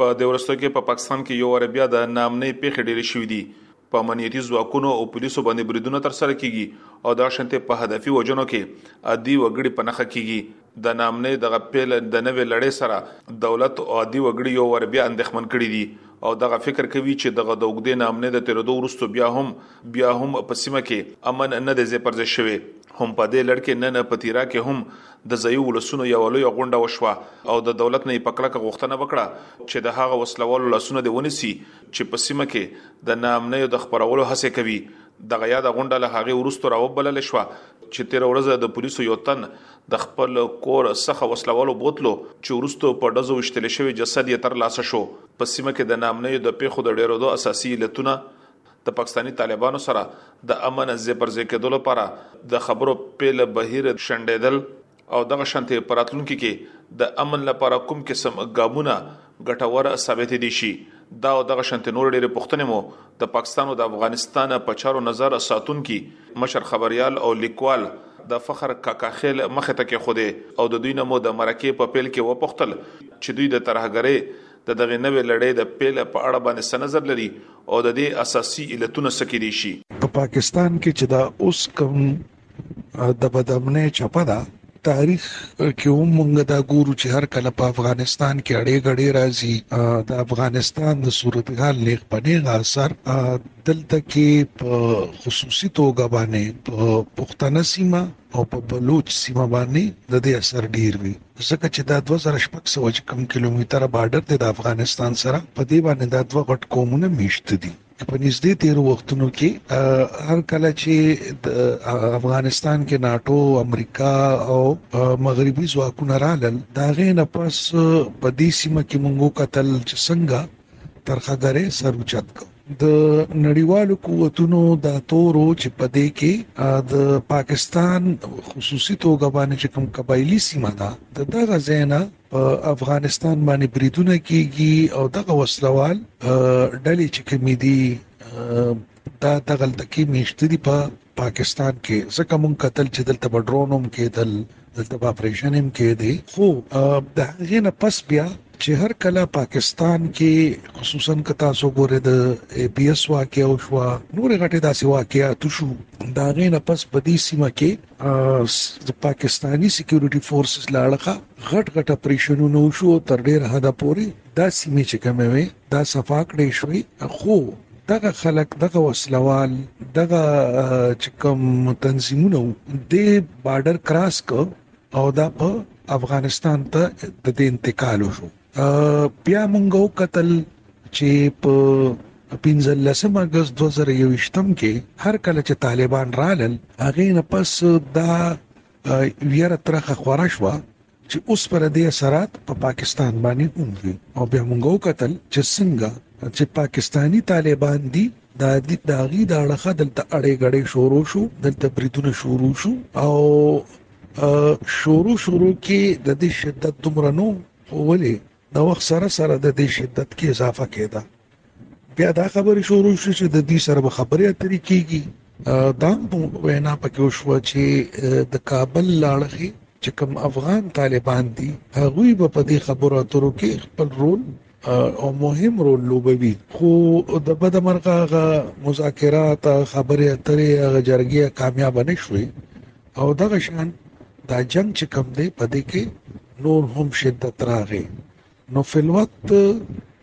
په دې ورستو کې په پاکستان کې یو واره بیا د نامنې پیښې ډېرې شوې دي په امنیتي ځواکونو او پولیسو باندې بریدونه تر سره کیږي او دا شنته په هدفي وجنو کې عادي وګړي په نخښه کیږي د نامنې دغه پیل د نوې لړۍ سره دولت او عادي وګړي یو ور بیا اندېښمن کړي دي او دغه فکر کوي چې دغه د وګدې نامنې د تیرېدو وروسته بیا هم بیا هم په سیمه کې امن نه دی ځای پر ځای شوی هم په دې لړ کې نن په تیرا کې هم د ځايي ولسونو يوه لويه غونډه وشوه او د دولت نه يې په کلکه غوښتنه وکړه چې د هغه وسله والو لاسونه دې ونيسي چې په سيمه کې د ناامنيو د خپرولو هڅې کوي. دغه ياده غونډه له هغې وروسته راوبلل شوه چې تېره ورځ د پوليسو يو تن د خپل کور څخه وسله والو بوتلو چې وروسته په ډزو ويشتل شوی جسد يې تر لاسه شو. په سيمه کې د ناامنيو د پېښو د ډېرېدو اساسي علتونه د پاکستاني طالبانو سره د امن ځې پر ځې کېدو لپاره د خبرو پیل بهیر شنډېدل او دغه شانتي پراتلونکو کې د امن لپاره کوم قسم ګامونه ګټور ثابت دي شي دا او دغه شانتي نور ډېرې پښتنې مو د پاکستان او د افغانستان په چارو نظر ساتونکي مشر خبريال او لیکوال د فخر کاکاخیل مخه ته کې خوده او د دوی نه مو د مرکه په پیل کې وپختل چې دوی د ترهګرۍ د دغې نوې لړۍ د پیل په اړه باندې څه نظر لري او د دې اساسي علتونه څه کیدی شي؟ په پاکستان کې چې دا اوس کوم د بدامنۍ چپه ده تاریخ کې هم مونږ دا ګورو چې هر کله په افغانستان کې اړې غړې راځي د افغانستان د صورتحال لیک پنې غاصر دلته کې په خصوصي توګه باندې په پښتنه سیمه او په بلوچ سیمه باندې د دې اثر ډیر وي ځکه چې دا دوه زره شپږ سوه چې کوم کیلومتره بارډر دی د افغانستان سره په دې باندې دا دوه غټ قومونه میشته دي په نږدې تیرو وختونو کې هر کله چې د افغانستان کې ناتو امریکا او مغربي ځواکونه رالل دا غینه پس په دې سیمه کې مونږ کتل چې څنګه ترخګره سروچت کو د نړیوالو قوتونو دا تورو چې په دې کې د پاکستان خصوصي توګه باندې چې کوم قبایلی سیمه ده د دغه زینا په افغانستان باندې بریدونه کیږي او دغه وسلوال ډلې چې کومې دي دا دغه تکي میشتري په پاکستان کې ځکه مونږ قتل چې دلته به ډرون هم کېدل دلته به اپریشن هم کېدی خو د هغې نه پس بیا چې هر کله پاکستان کې خصوصا که تاسو ګورئ د ای پی ایس واقعیا او شو نور غټه داسې واقعیات شو دا غې نه پس په دې سیمه کې د پاکستانی سکیورټي فورسز لاړخه غټ غټ اپریشنونه شو تر ډیر حد پورې دا سیمه چې کومه وي دا صفا کړی شوی خو دغه خلک دغه وسلوال دغه چې کوم تنظیمونه د بارډر کراس کو او دا په افغانستان ته د دې انتقال وشو بیا مونږ وکتل چې په 15 اگست 2021 کې هر کله چې طالبان رالل هغه نه پس دا ویره ترخه خورا شو چې اوس پر دې اثرات په پاکستان باندې هم وي او بیا موږ وکتل چې څنګه چې پاکستاني طالبان دي د داغي د اړخه دلته اړې غړې شروع شو دلته بریدونه شروع شو او شروع شروع کې د دې شدت دومره نو ولې د وخت سره سره د دې شدت کې اضافه کېده بیا دا خبرې شروع شوې چې د دې سره به خبرې اترې کیږي دا په وینا پکې وشو چې د کابل لاړخي چې کوم افغان طالبان دي هغه به په دې خبرو اترو کې خپل رول او مهم رول لوبوي خو د بده مرغه هغه مذاکرات خبرې اترې هغه جرګې کامیاب نه شوې او دغه شان دا جنگ چې کم دی په دې کې نور هم شدت راغی نو فلوت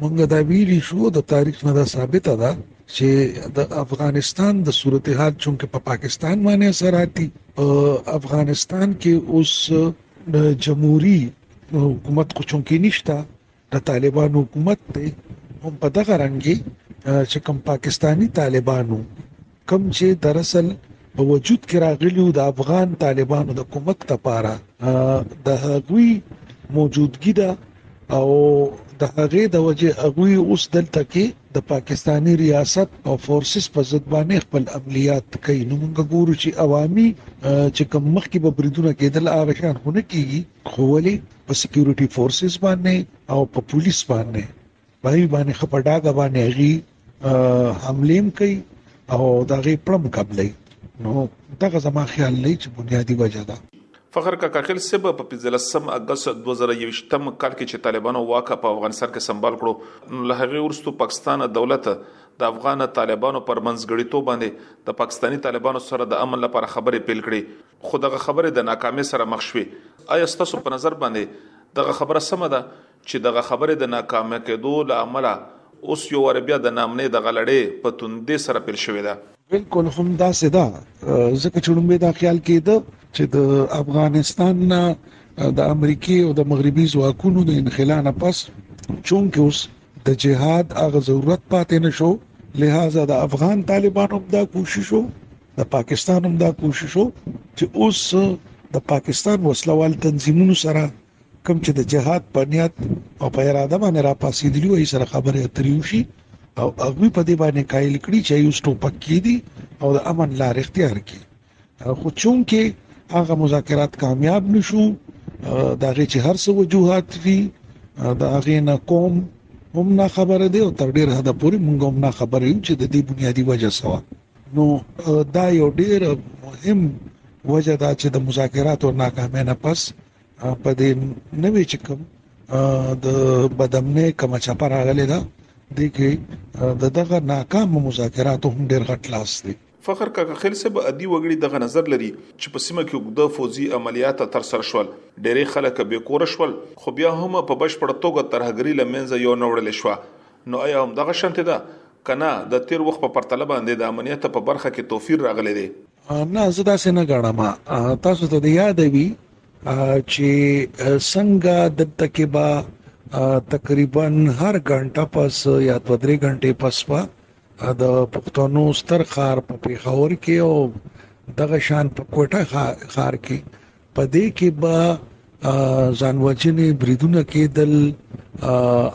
مونږ دا ویلی شو د تاریخ نه دا ثابته ده چې د افغانستان د صورتحال چونکه په پا پاکستان باندې اثراتي په افغانستان کې اوس د جمهوریت حکومت خو چونکی نشته د طالبان حکومت دی هم په دغه رنګي چې کوم پاکستانی طالبانو کوم چې دراصل په وجود کې راغلیو د افغان طالبانو د کومک لپاره د هغوی موجودګی ده او د هغه د وجه هغوی اوس دلته کې د پاکستانی ریاست او فورسز په ضد باندې خپل عملیات کوي نو موږ ګورو چې عوامي چې کوم مخکې به بریدونه کېدل هغه شان هونه کیږي خو ولې په سکیورټي فورسز باندې او په پولیس باندې پای باندې خپډاګه باندې هغه حملیم کوي او دا غي پړم قبلې نو دغه زما خیال لې چې بنیادی وجه ده فخر کاکاخیل سب په 15 اگست 2023 کال کې چې طالبانو واکه په افغانستان کې سمبال کړو نو له هغه ورستو پاکستان دولت د افغان طالبانو پر منځګړیتوب باندې د پاکستانی طالبانو سره د امن لپاره خبرې پیل کړې خو دغه خبره د ناکامۍ سره مخ شوې، ایا ستاسو په نظر باندې دغه خبره سمه ده چې دغه خبرې د ناکامه کېدو له امله اوس یو وار بیا د ناامنۍ دغه لړۍ په توندې سره پیل شوې ده؟ بلکل همداسې ده، ځکه چې لومړی دا خیال کېده چې د افغانستان نه د امریکې او د مغربي ځواکونو د انخلا نه پس چونکې اوس د جهاد هغه ضرورت پاتې نه شو لهذا د افغان طالبانو هم دا کوشش و د پاکستان هم دا کوشش وو چې اوس د پاکستان وسلوال تنظیمونو سره کم چې د جهاد په نیت او په اراده باندې را پاسې دي وي سره خبرې اترې وشي او هغه په دې باندې قائل کړي چې یو سټوپک کې دي او د امن لار اختیار کړي خو چون کې هغه مذاکرات کامیاب نشو دا غي چې هر څه وجوهات دي دا غي نه کوم هم نه خبره دي او تر ډیر حد پورې مونږ هم نه خبره یو چې د دې بنیادی وجه سوا نو دا یو ډیر مهم وجه دا چې د مذاکراتو ناکامۍ نه پس په دې نوې چې کوم د بدمنې کوم چاپه راغلی دا د کې د دغه ناکام مذاکراتو هم ډیر غټ لاس دی فخر کاکا خیل صاحب ادي وګړي دغه نظر لري چې په سیمه کې وګړه فوزي عملیات تر سر شول ډېری خلک به کور شول خو بیا هم په بشپړ توګه ترهګری لمنځه یو نوړل شو نو آیا هم دغه شنت ده که نه د تېر وخت په پرتله باندې د امنیت په برخه کې توفیر راغلی دی؟ نه زه داسې نه ګڼم تاسو ته د یاد وي چې څنګه دلته کې با تقریبا هر غنټه پس یا دو درې غنټې پس په د پښتنو ستر خار په پیښور کې او دغه شان په کوټه خار کې په دې کې به ځانوژنې بریدونه کېدل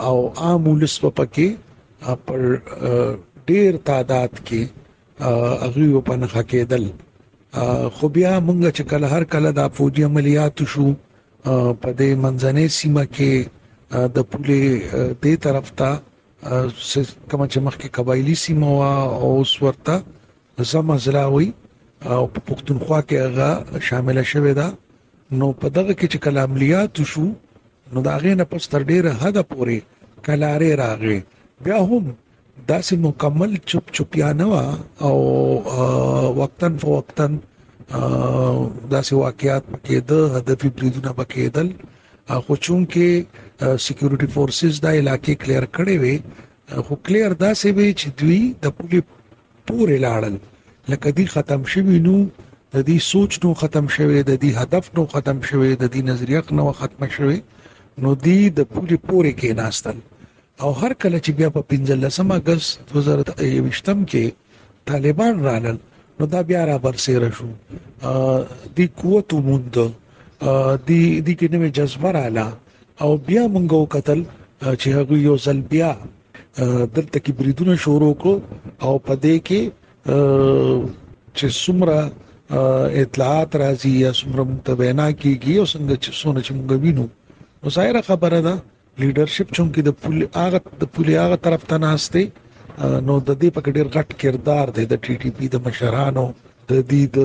او عام ولس په پکې پر ډیر تعداد کې هغه په نخښه کېدل خو بیا مونږ چې کله هر کله د فوجي عملیات شو په دې منځنۍ سیمه کې د پولې دې طرف ته کوم چې مخکې قبایلی سیمه وا او اوس ورته زه مزرا وي او په پښتونخوا کې هغه شامل شوه دا نو په دغه کې چې کله عملیات شو نو دا غې نه پس تر ډیره حد پورې کلارې راغې بیا هم داسې مکمل چپ چپیا نه او وقتن فوقتن داسې واقعیات پکې د هدفي بریدونه پکې دل خو چون کې سکیورټي فورسز دا علاقې کلیر کړې وي خو کلیر داسې وي چې دوی د پولیس پورې لاړل لکه دی ختم شوی نو د دې سوچ نو ختم شوی د دې هدف نو ختم شوی د دې نظریه نو ختم شوی نو دی د پولې پورې کې ناستل او هر کله چې بیا په 15 اگست 2021 کې طالبان رانل نو دا بیا را برسېره شو دی قوت موند دی دی کې نوې جذبه رااله او بیا مونږ وکتل چې هغه یو ځل بیا دلته کې بریدونه شروع کړو او په دې کې چې څومره اطلاعات راځي یا څومره متوینا کیږي او څنګه چې څونه چې موږ وینو نو ظاهره خبره ده لیډرشپ چونکی د پولی هغه د پولی هغه طرف ته نهسته نو د دې په ډیر غټ کردار دی د ټي ټي پی د مشرانو د دې د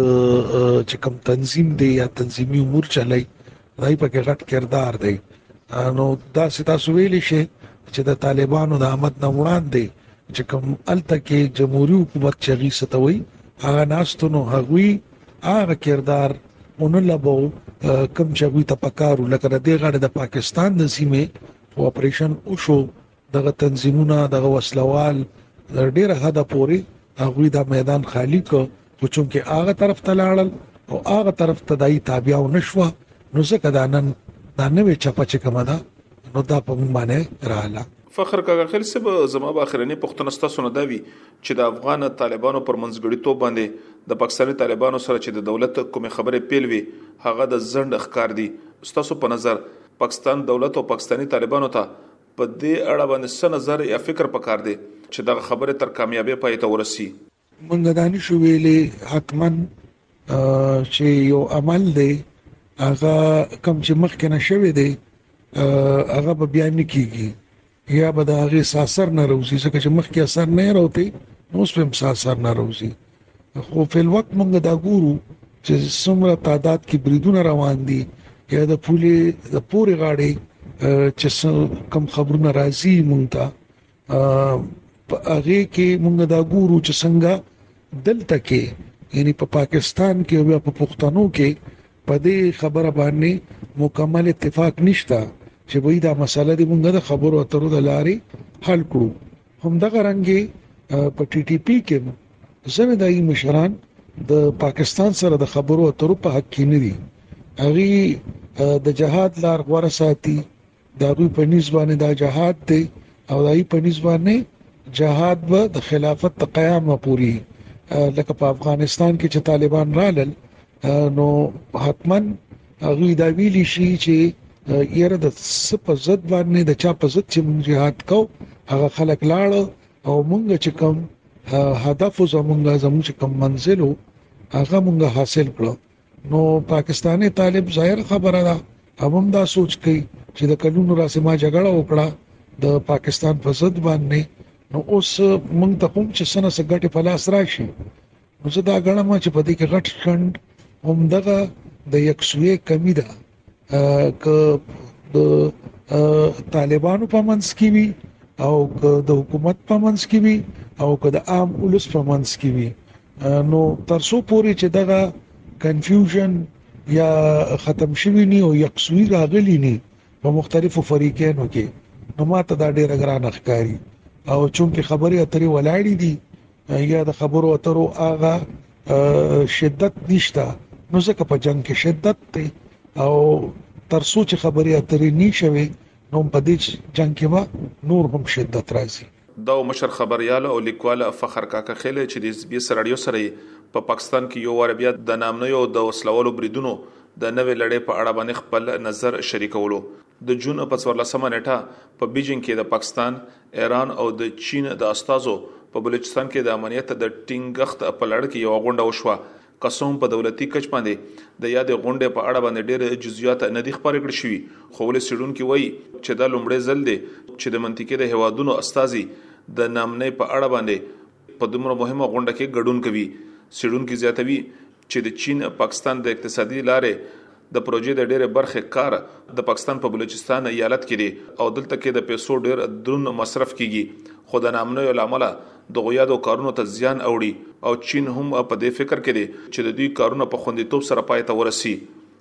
چې کوم تنظیم دی یا تنظیمي امور چلای دای په کې غټ کردار دی نو دا ستا سویل شي چې د طالبانو د آمد نه وړاندې چې کوم الته کې جمهوریت حکومت چغي ستوي هغه ناستونو هغوی هغه کردار اون لبو کم چې هغوی ته پکارو لکه د دې غاړې د پاکستان د سیمې اپریشن وشو دغه تنظیمونه دغه وسلوال تر ډیره حده پوري هغه دا میدان خالی کو خو چونکه هغه طرف ته لاړل او هغه طرف ته دای تابعو نشو نو ځکه دا نن دا نوې چپه چې کومه ده نو دا په مونږ باندې رااله فخر کاغه خل سب زما به اخرنی پښتنه ستاسو نه داوي چې د افغان طالبانو پر منځګړی تو باندې د پاکستاني طالبانو سره چې د دولت کوم خبره پیلوي هغه د زند اخکار دي ستاسو په نظر پاکستان دولت او پاکستاني طالبانو ته په دې اړه باندې څه نظر یا فکر پکار دی چې دغه خبره تر کامیابی پای ته ورسی. مونږ دا نشو ویلی حتما چې یو عمل دی هغه کم چې مخکې نه شوی دی هغه به بیا نه کیږي یا به د هغه ساسر نه روزي ځکه چې مخکې اثر نه راوتی نو اوس هم ساسر نه روزي خو فل وخت موږ دا ګورو چې څومره تعداد کې بریدونه روان دي یا د پولې د پورې غاړې چې کم خبرونه راځي مونږ ته په هغه کې مونږ دا ګورو چې څنګه دلته کې یعنی په پاکستان کې او په پښتنو کې په دې خبره باندې مکمل اتفاق نشته چې وای دا مسله دې مونږ د خبرو اترو د لارې حل کړو همدغه رنګي په ټي ټي پی کې ځنه دایي مشران د پاکستان سره د خبرو اترو په حق کې نه دي هغه د جهاد لار غوړه ساتي دا دوی په نسبانه دا جهاد دی او دای په نسبانه جهاد به د خلافت د قیام پوری لکه په افغانستان کې چې طالبان رالل نو حتمن هغه دا ویلی شي چې یره د سپ زد باندې د چا په زد چې موږ jihad کو هغه خلک لاړ او موږ چې کوم هدف زمونږ زمونږ چې کوم منزل هغه موږ حاصل کړو نو پاکستاني طالب ظاهر خبره ده هم دا سوچ کوي چې د کلونو راسمه جګړه وکړه د پاکستان په ضد باندې نو اوس مونږ ته کوم چې سنه سګټه په لاس راشي نو زه دا ګڼم چې په دې کې غټ ټرند هم دغه د یکسوې کمی ده ک د طالبانو په منځ کې وي او ک د حکومت په منځ کې وي او ک د عام ولس په منځ کې وي نو تر څو پورې چې دغه کنفیوژن یا ختم شوی نه او یکسوی راغلی نه په مختلفو فریقینو کې نو ماته دا ډیره ګران ښکاری او چونکه خبرې اترې ولاړې دي یا د خبرو اترو هغه شدت نشته نو ځکه په جنگ کې شدت دی او تر څو چې خبرې اترې نشوي نو په دې جنگ کې به نور هم شدت راځي دا مشر خبريال او لیکوال فخر کاکا خېلې چې د اس بي اس رادیو سره په پاکستان کې یو وار بیا د نامنیو د وسلوالو بریدونو د نوې لړۍ په اړه باندې خپل نظر شریکولو د جون په 14مه نیټه په بیجینګ کې د پاکستان ایران او د چین د استازو په بلوچستان کې د امنیت د ټینګښت په لړ کې یو غونډه وشوه که څه هم په دولتي کچ باندې د یادې غونډې په اړه باندې ډېر جزئیات نه دي خپاره کړی شوي خو ولې سیډونکي وایي چې دا لومړی ځل دی چې د منطقې د هوادونو استازي د نامنۍ په اړه باندې په دومره مهمه غونډه کې ګډون کوي سیډونکي زیاتوي چې د چین پاکستان د اقتصادي لارې د پروژې د ډېرې برخې کار د پاکستان په بلوچستان ایالت کې دی او دلته کې د پیسو ډېر درون مصرف کیږي خو د نامنیو لامل د غویادو کارونو ته زیان اوړي او چین هم په دې فکر کې دی چې د دوی کارونه په خوندیتوب سره پای ته ورسي